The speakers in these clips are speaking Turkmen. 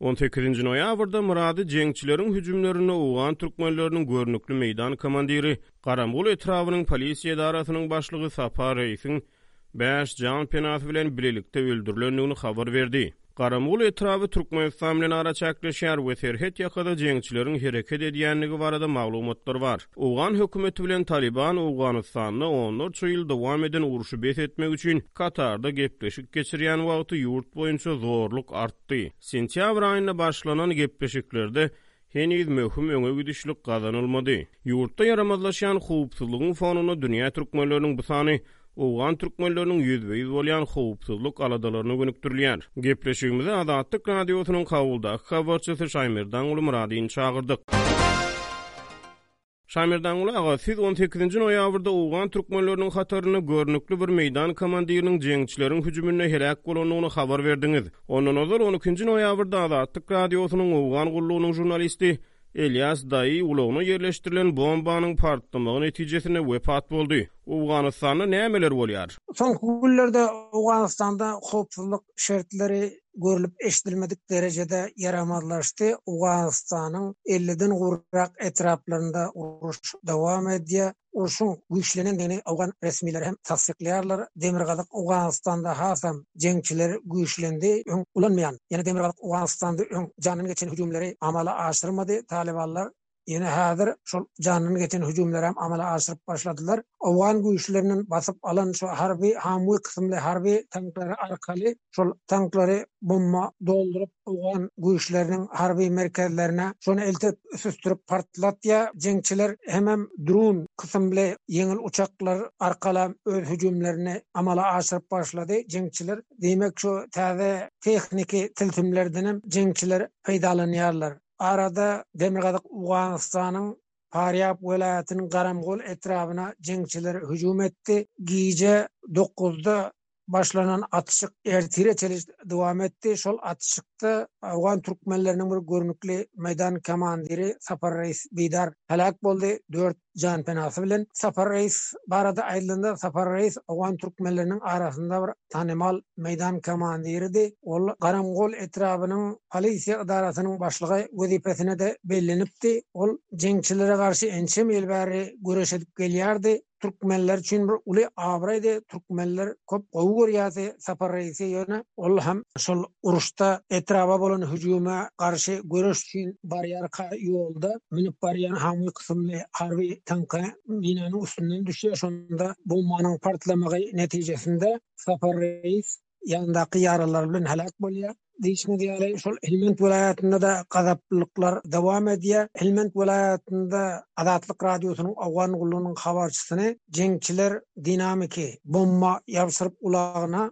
On sekizinji noýabrda Myrady jeňçileriň hüjümlerinde owgan türkmenleriniň görnükli meýdan komandiri, Garamgul etrabynyň polisiýa edarasynyň başlygy Sapar reýsiň bäş jan penasy bilen bilelikde öldürilendigini habar berdi. Garamgul etraby Türkmenistan bilen araçäkleşýär we serhet ýakada jeňçileriň hereket edýändigi barada maglumatlar bar. Owgan hökümeti bilen Talyban Owganystanda onlarça ýyl dowam eden urşy bes etmek üçin Katarda gepleşik geçirýän wagty ýurt boýunça zorluk artdy. Sentýabr aýynda başlanan gepleşiklerde heniz möhüm öňe gidişlik gazanylmady. Ýurtda ýaramazlaşýan howpsuzlygyň fonunda dünýä türkmenleriniň bu sany owgan türkmenleriniň ýüzbe-ýüz bolýan howpsuzlyk aladalaryna gönükdirilýär. Gepleşigimize Azatlyk Radiosynyň Kabuldaky habarçysy Şaýmerdanguly Myradyny çagyrdyk. Şaýmerdanguly aga, siz on sekizinji noýabrda owgan türkmenleriniň hatarynda görnükli bir meýdan komandiriniň jeňçileriň hüjüminde heläk bolandygyny habar berdiňiz. Ondan ozal, on ikinji noýabrda Azatlyk Radiosynyň Owgan gullugynyň žurnalisti, Elýas Daýy ulagyna ýerleşdirilen bombanyň partlamagy netijesinde wepat boldy. Owganystanda nämeler bolýar? Soňky günlerde Owganystanda howpsuzlyk şertleri görlüp-eşidilmedik derejede ýaramazlaşdy. Owganystanyň elliden gowrak etraplarynda uruş dowam edýär. urşuň güýçlenendigini owgan resmileri hem tassyklaýarlar. Demirgazyk Owganystanda hasam jeňçiler güýçlendi. Öň ulanmaýan, ýöne Demirgazyk Owganystanda öň jandan geçen hüjümleri amala aşyrmady talybanlar. Ýöne häzir şol jandan geçen hüjümleri hem amala aşyryp başladylar. Owgan güýçlerinden basyp alan şu harby Humwee kysymly harby tanklary arkaly şol tanklary bomba dolduryp, Owgan güýçleriniň harby merkezlerine şony eltip, süsdürip partlatýar. Jeňçiler hemem dron kysymly ýeňil uçaklar arkalam öz hüjümlerini amala aşyryp başlady. Jeňçiler, diýmek, şu täze tehniki tilsimlerdenem jeňçiler peýdalanýarlar. Arada Demirgazyk Owganystanyň Parýab welaýatynyň Garamgol etrabyna jeňçiler hüjüm etdi. Gije dokuzda başlanan atyşyk ertire çenli dowam etdi. Şol atyşykda owgan türkmenleriniň bir görnükli meýdan komandiri Sapar Reýs Bidar heläk boldy, dört janpenasy bilen. Sapar Reýs barada aýdylanda, Sapar Reýs owgan türkmenleriniň arasynda bir tanymal meýdan komandiridi. Ol Garamgol etrabynyň polisiýa edarasynyň başlygy wezipesine-de bellenipdi. Ol jeňçilere garşy ençeme ýyl bäri göreş edip gelýärdi. Türkmenler üçin bir uly abraýdy. Türkmenler köp gowy görýärdi Sapar Reisi, ýöne ol hem şol uruşda etraba bolan hüjüme garşy göreş üçin barýarka ýolda münüp barýan Hamwi kysymly harby tanka minanyň üstünden düşýär. Şonda bombanyň partlamagy netijesinde Sapar Reis ýanyndaky ýaralary bilen heläk bolýar. Diýişimiz ýaly, şol Helmand welaýatynda-da gazaplylyklar dowam edýär. Helmand welaýatynda Azatlyk Radiosynyň owgan gullugynyň habarçysyny jeňçiler dinamiki bomba ýabşyryp ulagyna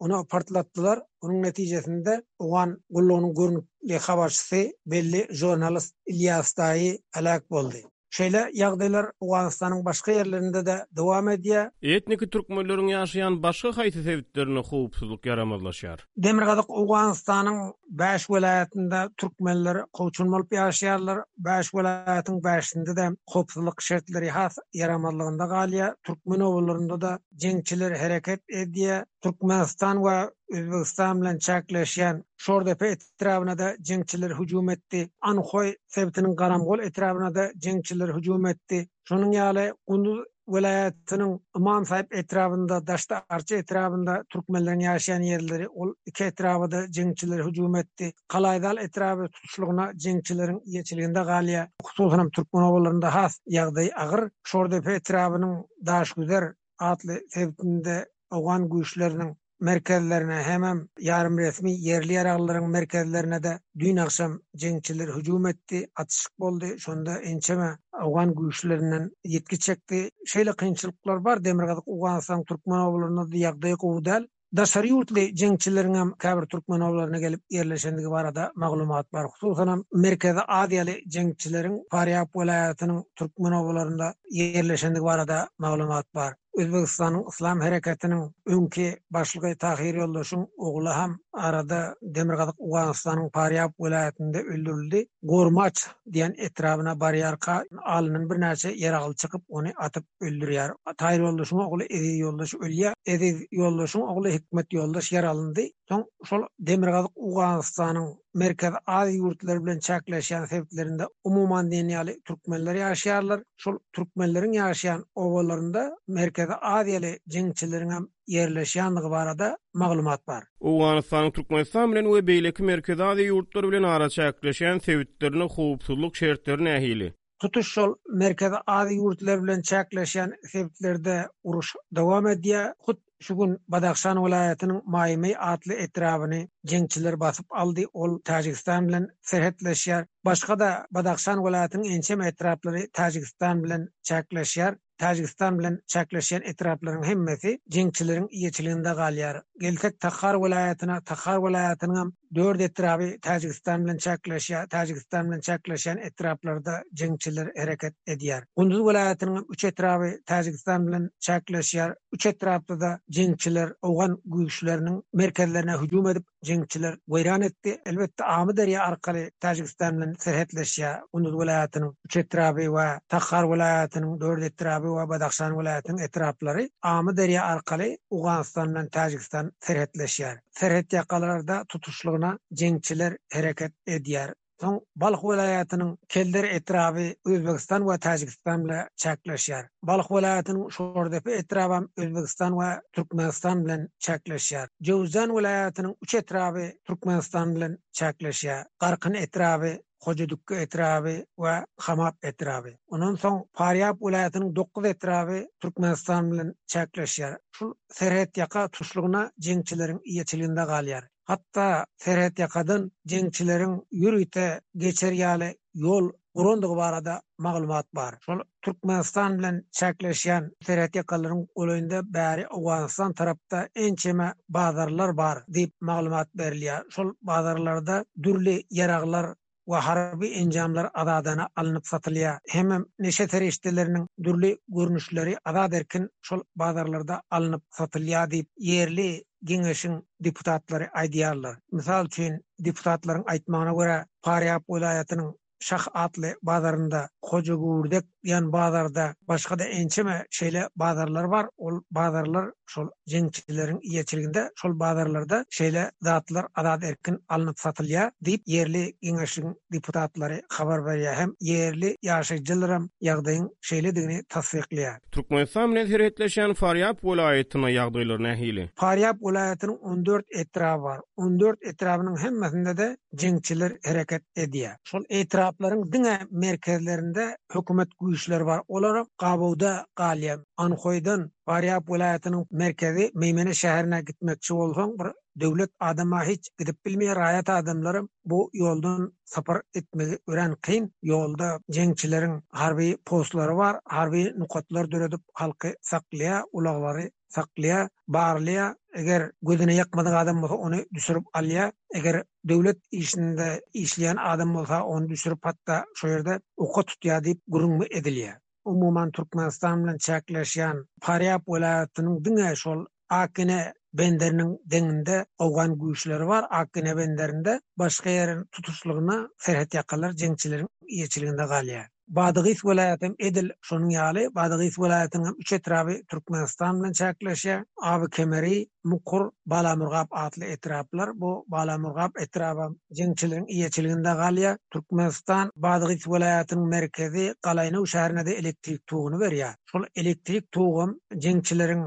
ony partlatdylar. Onuň netijesinde owgan gullugynyň görnükli habarçysy belli žurnalist Ilýas daýy heläk boldy. Şeýle ýagdaýlar Owganystanyň başga ýerlerinde-de dowam edýär. Etniki türkmenleriň ýaşaýan başga haýsy sebitlerinde howpsuzlyk ýaramazlaşýar? Demirgazyk Owganystanyň bäş welaýatynda türkmenler kowçun bolup ýaşaýarlar. Bäş welaýatyň bäşisinde-de howpsuzlyk şertleri has ýaramazlygynda galýar. Türkmen obalarynda-da jeňçiler hereket edýär. Türkmenistan we Özbegistan bilen çäkleşýän Şordepe etrabyna-da jeňçiler hüjüm etdi. Anhoý sebitiniň Garamgol etrabyna-da jeňçiler hüjüm etdi. Şonuň ýaly, Gunduz welaýatynyň Imansaýyp etrabynda, Daşda Arça etrabynda türkmenleriň ýaşaýan ýerleri, ol iki etraba-da jeňçiler hüjüm etdi. Kalaýdal etraby tutuşlygyna jeňçileriň eýeçiliginde galýar. Hususan hem türkmen obalarynda has ýagdaý agyr. Şordepe etrabynyň Daşgüzer atly sebitinde owgan güýçleriniň merkezlerine hemem ýarymresmi ýerli ýaraglylaryň merkezlerine-de düýn agşam jeňçiler hüjüm etdi, atyşyk boldy, şonda ençeme owgan güýçlerinden ýitgi çekdi. Şeýle kynçylyklar bar, Demirgazyk Owganystanyň türkmen obalaryndada ýagdaý gowy däl. Daşary ýurtly jeňçileriň hem käbir türkmen obalaryna gelip ýerleşendigi barada maglumat bar. Hususanam Merkezi Aziýaly jeňçileriň Farýap welaýatynyň türkmen obalarynda ýerleşendigi barada maglumat bar. Özbegistanyň Yslam Hereketiniň öňki başlygy Tahyr Ýoldaşyň ogly ham arada Demirgazyk Owganystanyň Parýab welaýatynda öldürildi. Gormaç diýen etrabyna barýarka alyndan birnäçe ýaragly çykyp ony atyp öldürýär. Tahyr Ýoldaşyň ogly Eziz Ýoldaş ölýär. Eziz Ýoldaşyň ogly Hikmet Ýoldaş ýaralandy. Soň şol demirgazyk Owganystanyň Merkezi Aziýa ýurtlary bilen çäkleşýän sebitlerinde umuman diýen ýaly türkmenler ýaşaýarlar. Şol türkmenleriň ýaşaýan obalarynda merkezi aziýaly jeňçileriňem ýerleşýänligi barada maglumat bar. Owganystanyň Türkmenistan bilen we beýleki Merkezi Aziýa ýurtlary bilen araçäkleşýän sebitlerinde howpsuzlyk şertleri nähili? Tutuş şol Merkezi Aziýa ýurtlary bilen çäkleşýän sebitlerde uruş dowam edýär. Hut şu gün Badahşan welaýatynyň Maýmeý atly etrabyny jeňçiler basyp aldy, ol Täjigistan bilen serhetleşýär. Başga-da Badahşan welaýatynyň ençeme etraplary Täjigistan bilen çäkleşýär. Täjigistan bilen çäkleşýän etraplaryň hemmesi jeňçileriň eýeçiliginde galýar. Gelsek Tahar welaýatyna, Tahar welaýatynyňam dört etraby Täjigistan bilen çäkleşýär, Täjigistan bilen çäkleşýän etraplarda jeňçiler hereket edýär. Gunduz welaýatynyňam üç etraby Täjigistan bilen çäkleşýär, üç etrapda-da jeňçiler owgan güýçleriniň merkezlerine hüjüm edip, jeňçiler weýran etdi. Elbetde, Amyderýa arkaly Täjigistana bilen serhetleşýär. Gunduz welaýatynyň üç etraby we Tahar welaýatynyň dört etraby we Badahşan welaýatynyň etraplary Amyderýa arkaly Owganystan bilen Täjigistan serhetleşýär. Serhetýakalarda tutuşlygyna jeňçiler hereket edýär. Soň Balh welaýatynyň Kelder etraby Özbegistan we Täjigistan bilen çäkleşýär. Balh welaýatynyň Şordepe etrabam Özbegistan we Türkmenistan bilen çäkleşýär. Jöwüzjan welaýatynyň üç etraby Türkmenistan bilen çäkleşýär, Garkyn etraby, Hojadükge etraby we Hamap etraby. Ondan soň Farýap welaýatynyň dokuz etraby Türkmenistan bilen çäkleşýär. Şul serhet ýaka tuşlygyna jeňçileriň eýeçiliginde galýar. hatda serhetýakadan jeňçileriň ýörite geçer ýaly ýol gurandygy barada maglumat bar. Şol Türkmenistan bilen çäkleşýän serhetýakalaryň golaýynda bäri Owganystan tarapda ençeme bazarlar bar diýip maglumat berilýär. Şol bazarlarda dürli ýaraglar we harby enjamlar azadana alnyp satylýar. Hemem neşe serişdeleriniň dürli görnüşleri azat erkin şol bazarlarda alnyp satylýar diýip, ýerli Geňeşiň deputatlary aýdýarlar. Mysal üçin, deputatlaryň aýtmagyna görä, Parýab welaýatynyň Şah atly bazarynda Hojagöwürdek ýan bazarda başga-da ençeme şeýle bazarlar bar. Ol bazarlar şol jeňçileriň eýeçiliginde, şol bazarlarda şeýle zatlar azat erkin alnyp satylýar diýip, ýerli geňeşiň deputatlary habar berýär hem ýerli ýaşaýjylaram ýagdaýyň şeýledigini tassyklaýar. Türkmenistan bilen serhetleşýän Farýap welaýatynda ýagdaýlar nähili? Farýap welaýatynyň on dört etraby bar. On dört etrabynyň hemmesinde-de jeňçiler hereket edýär. Şol etraplaryň diňe merkezlerinde hökümet güýçleri bar, olar gabawda galýar. Anhoýdan Farýab welaýatynyň merkezi Meýmene şäherine gitmekçi bolsaň, bir döwlet adama hiç gidip bilmeýär, raýat adamlara bu ýoldan sapar etmegi örän kyn. Ýolda jeňçileriň harby postlary bar, harby nokatlar döredip, halky saklaýar, ulaglary saklaýar, barlaýar. Eger gözüne ýakmadyk adam bolsa, ony düşürip alýar. Eger Döwlet işinde işleýän adam bolsa ony düşürip hatda şo ýerde oka tutýar diýip gürrüň edilýär. Umuman Türkmenistan bilen çäkleşýän Parýab welaýatynyň diňe şol Akgene benderiniň deňinde owgan güýçleri bar, Akgene benderinde başga ýer tutuşlygyna serhetýakalar jeňçileriň eýeçiliginde galýar. Badagys welaýaty hem edil şonuň ýaly. Badagys welaýatynyň hem üç etraby Türkmenistan bilen çäkleşýär. Awy Kemeri, Mukur, Balamurgap atly etraplar. Bu Balamurgap etrabam jeňçileriň eýeçiliginde galýar. Türkmenistan Badagys welaýatynyň merkezi Galaýnow şäherine-de elektrik toguny berýär. Şol elektrik togam jeňçileriň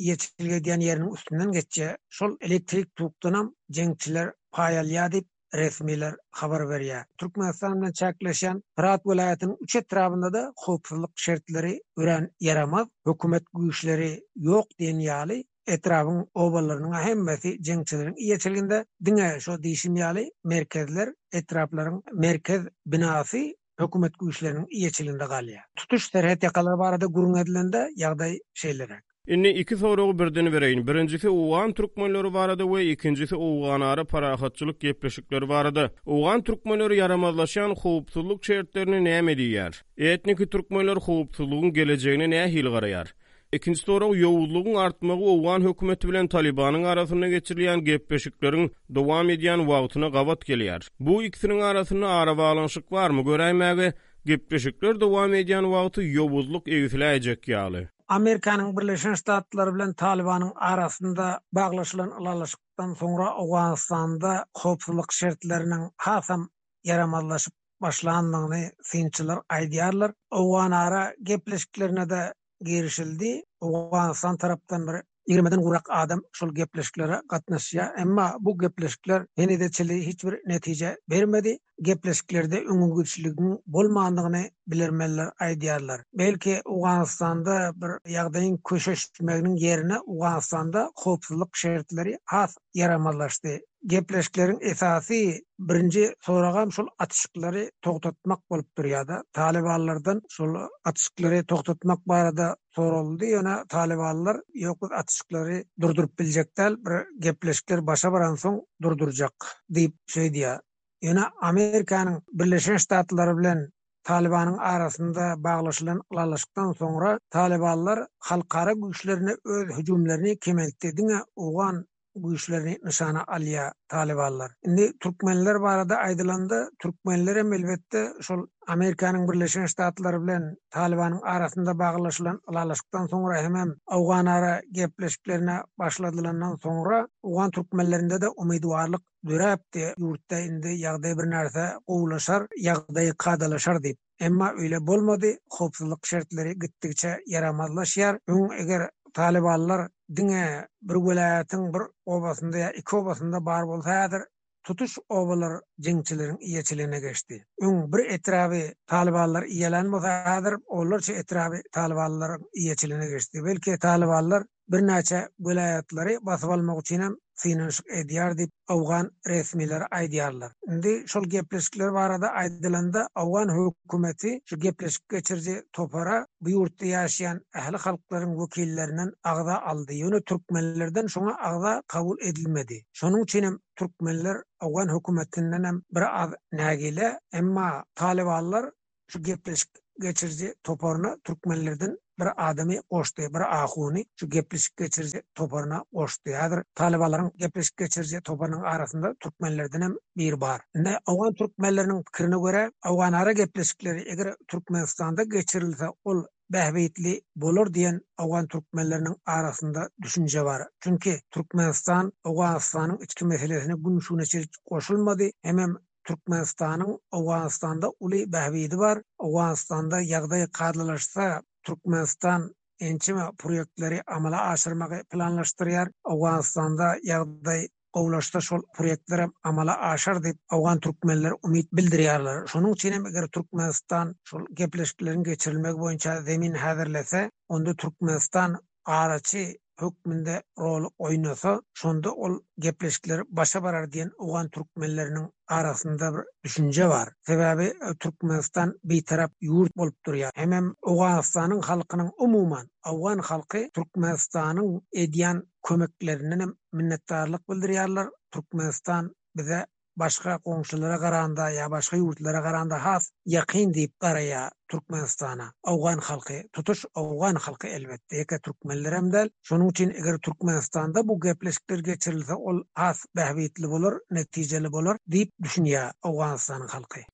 eýeçilik edýän ýeriniň üstünden geçýär. Şol elektrik togdanam jeňçiler paý alýar diýip, resmiler habar berýär. Türkmenistan bilen çäkleşýän Hyrat welaýatynyň üç etrabynda-da howpsuzlyk şertleri örän ýaramaz. Hökümet güýçleri ýok diýen ýaly, etrabyň obalarynyň hemmesi jeňçileriň eýeçiliginde. Diňe şo diýşim ýaly merkezler, etraplaryň merkez binasy hökümet güýçleriniň eýeçiliginde galýar. Tutuş serhet ýakalary barada gürrüň edilende, ýagdaý şeýleräk. Indi iki soragy birden bereýin. Birinjisi owgan türkmenleri barada we ikinjisi owganara parahatçylyk gepleşikleri barada. Owgan türkmenleri ýaramazlaşýan howpsuzlyk şertlerine näme diýýär? Etniki türkmenler howpsuzlygyň gelejegine nähili garaýar? Ikinji sorag, Ýowuzlygyň artmagy owgan hökümeti bilen Talybanyň arasynda geçirilýän gepleşikleriň dowam edýän wagtyna gabat gelýär. Bu ikisiniň arasynda arabaglanyşyk barmy? Göräýmäge, gepleşikler dowam edýän wagty ýowuzlyk egsiläýjek ýaly. Amerikanyň Birleşen Ştatlary bilen Talybanyň arasynda baglaşylan ylalaşykdan soňra Owganystanda howpsuzlyk şertleriniň hasam ýaramazlaşyp başlandygyny synçylar aýdýarlar. Owganara gepleşiklerine-de girişildi. Owganystan tarapdan bir ýigrimiden gurak adam şol gepleşiklere gatnaşýar. Emma bu gepleşikler henize çenli hiç bir netije bermedi. Gepleşiklerde öňegidişligiň bolmandygyny bilermenler aýdýarlar. Belki Owganystanda bir ýagdaýyň köşeşmeginiň ýerine Owganystanda howpsuzlyk şertleri has ýaramazlaşdy Gepleşikleriň esasy birinji soragam şol atyşyklary togtatmak bolup durýar-da. Talybanlardan şol atyşyklary togtatmak barada soraldy, ýöne talybanlar ýok biz atyşyklary durduryp biljek däl, bir gepleşikler başa baransoň durdurjak diýip şeýdýär. Ýöne Amerikanyň Birleşen Ştatlary bilen Talybanyň arasynda baglaşylan ylalaşykdan soňra talybanlar halkara güýçlerine öz hüjümlerini kemeltdi, diňe owgan güýçlerini nyşana alýar talybanlar. Indi türkmenler barada aýdylanda, türkmenler hem elbetde şol Amerikanyň Birleşen Ştatlary bilen Talybanyň arasynda baglaşylan ylalaşykdan soňra hemem Awganara gepleşiklerine başladylandan soňra owgan türkmenlerinde de umytwarlyk döräpdi, ýurtda indi ýagdaý birnärse gowulaşar, ýagdaý kadalaşar diýip. Emma öýle bolmady, howpsuzlyk şertleri gitdigiçe ýaramazlaşýar. Öň eger talybanlar diňe bir welaýatyň bir obasynda ýa iki obasynda bar bolsa häzir tutuş obalar jeňçileriň eýeçiligine geçdi. Öň bir etraby talybanlar eýelän bolsa häzir onlarça etraby talybanlaryň eýeçiligine geçdi. Belki talybanlar birnäçe welaýatlary basyp almak üçin hem synanyşyk edýär diýip, owgan resmileri aýdýarlar. Indi şol gepleşikler barada aýdylanda, owgan hökümeti şu gepleşik geçiriji topara bu ýurtda ýaşaýan ähli halklaryň wekillerinden agza aldy, ýöne türkmenlerden şoňa agza kabul edilmedi. Şonuň üçin hem türkmenler owgan hökümetinden hem bir az nägile, emma talybanlar Şu gepleşik geçiriji toparyna türkmenlerden bir adamy goşdy, bir ahuny şu gepleşik geçiriji toparyna goşdy. Häzir talybalaryň gepleşik geçiriji toparynyň arasynda türkmenlerden hem biri bar. Indi owgan türkmenleriniň pikirine görä, owganara gepleşikleri eger Türkmenistanda geçirilse, ol bähbitli bolar diýen owgan türkmenleriniň arasynda düşünje bar. Çünki Türkmenistan Owganystanyň içki meselesine gün şuguna çenli goşulmady, hemem Türkmenistanyň Owganystanda uly bähbidi bar. Owganystanda ýagdaý kadalaşsa, Türkmenistan ençeme proýektleri amala aşyrmagy planlaşdyrýar. Owganystanda ýagdaý gowulaşsa, şol proýektlerem amala aşar diýip, owgan türkmenleri umyt bildirýärler. Şonuň üçin hem eger Türkmenistan şol gepleşikleriň geçirilmegi boýunça zemin häzirlese, onda Türkmenistan araçy hökmünde rol oýnasa, şonda ol gepleşikleri başa barar diýen owgan türkmenleriniň arasynda bir düşünje bar. Sebäbi Türkmenistan bitarap ýurt bolup durýar. Hemem Owganystanyň halkynyň, umuman, owgan halky Türkmenistanyň edýän kömeklerindenem minnetdarlyk bildirýärler. Türkmenistan bize başga goňşulara garanda ýa başga ýurtlara garanda has ýakyn diýip garaýar Türkmenistana Owgan halky tutuş Owgan halky elbetde ýeke Türkmenlerem däl şonuň üçin eger Türkmenistanda bu gepleşikler geçirilse ol has bähbitli bolar netijeli bolar diýip düşünýär Owganystanyň halky.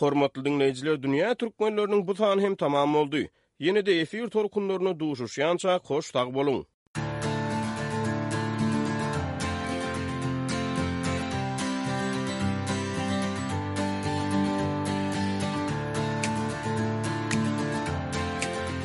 Hormatly diňleýjiler dünýä türkmenleriniň bu sany hem tamam boldy. Ýene-de efir tolkunlarynda duşuşýança hoş sag boluň.